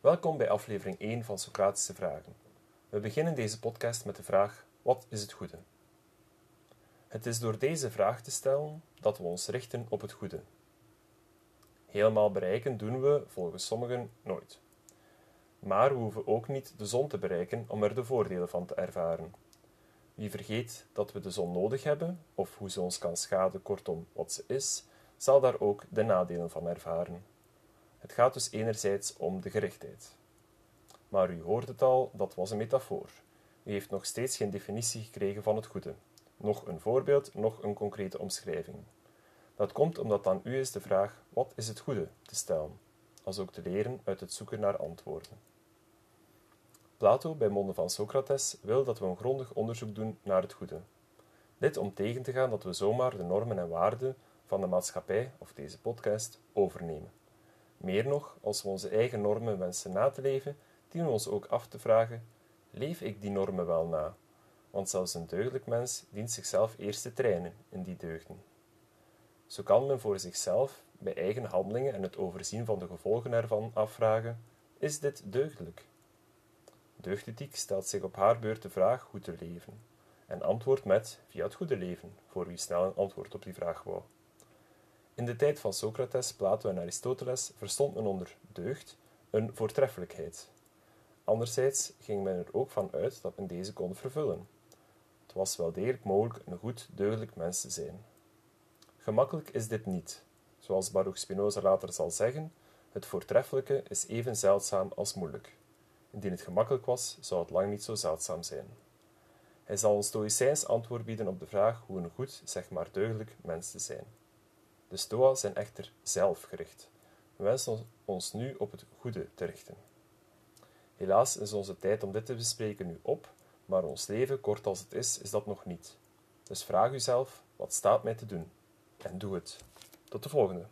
Welkom bij aflevering 1 van Socratische Vragen. We beginnen deze podcast met de vraag: wat is het goede? Het is door deze vraag te stellen dat we ons richten op het goede. Helemaal bereiken doen we, volgens sommigen, nooit. Maar we hoeven ook niet de zon te bereiken om er de voordelen van te ervaren. Wie vergeet dat we de zon nodig hebben, of hoe ze ons kan schaden, kortom wat ze is, zal daar ook de nadelen van ervaren. Het gaat dus enerzijds om de gerichtheid. Maar u hoort het al, dat was een metafoor. U heeft nog steeds geen definitie gekregen van het goede. Nog een voorbeeld, nog een concrete omschrijving. Dat komt omdat aan u is de vraag: wat is het goede te stellen, als ook te leren uit het zoeken naar antwoorden. Plato, bij monden van Socrates, wil dat we een grondig onderzoek doen naar het goede. Dit om tegen te gaan dat we zomaar de normen en waarden van de maatschappij of deze podcast overnemen. Meer nog, als we onze eigen normen wensen na te leven, dienen we ons ook af te vragen: leef ik die normen wel na? Want zelfs een deugdelijk mens dient zichzelf eerst te trainen in die deugden. Zo kan men voor zichzelf, bij eigen handelingen en het overzien van de gevolgen ervan, afvragen: is dit deugdelijk? Deugdethiek stelt zich op haar beurt de vraag hoe te leven, en antwoordt met via het goede leven, voor wie snel een antwoord op die vraag wou. In de tijd van Socrates, Plato en Aristoteles verstond men onder deugd een voortreffelijkheid. Anderzijds ging men er ook van uit dat men deze kon vervullen. Het was wel degelijk mogelijk een goed, deugdelijk mens te zijn. Gemakkelijk is dit niet. Zoals Baruch Spinoza later zal zeggen, het voortreffelijke is even zeldzaam als moeilijk. Indien het gemakkelijk was, zou het lang niet zo zeldzaam zijn. Hij zal een stoïcijns antwoord bieden op de vraag hoe een goed, zeg maar deugdelijk mens te zijn. De Stoa zijn echter zelfgericht. We wensen ons nu op het goede te richten. Helaas is onze tijd om dit te bespreken nu op, maar ons leven, kort als het is, is dat nog niet. Dus vraag uzelf: wat staat mij te doen? En doe het. Tot de volgende.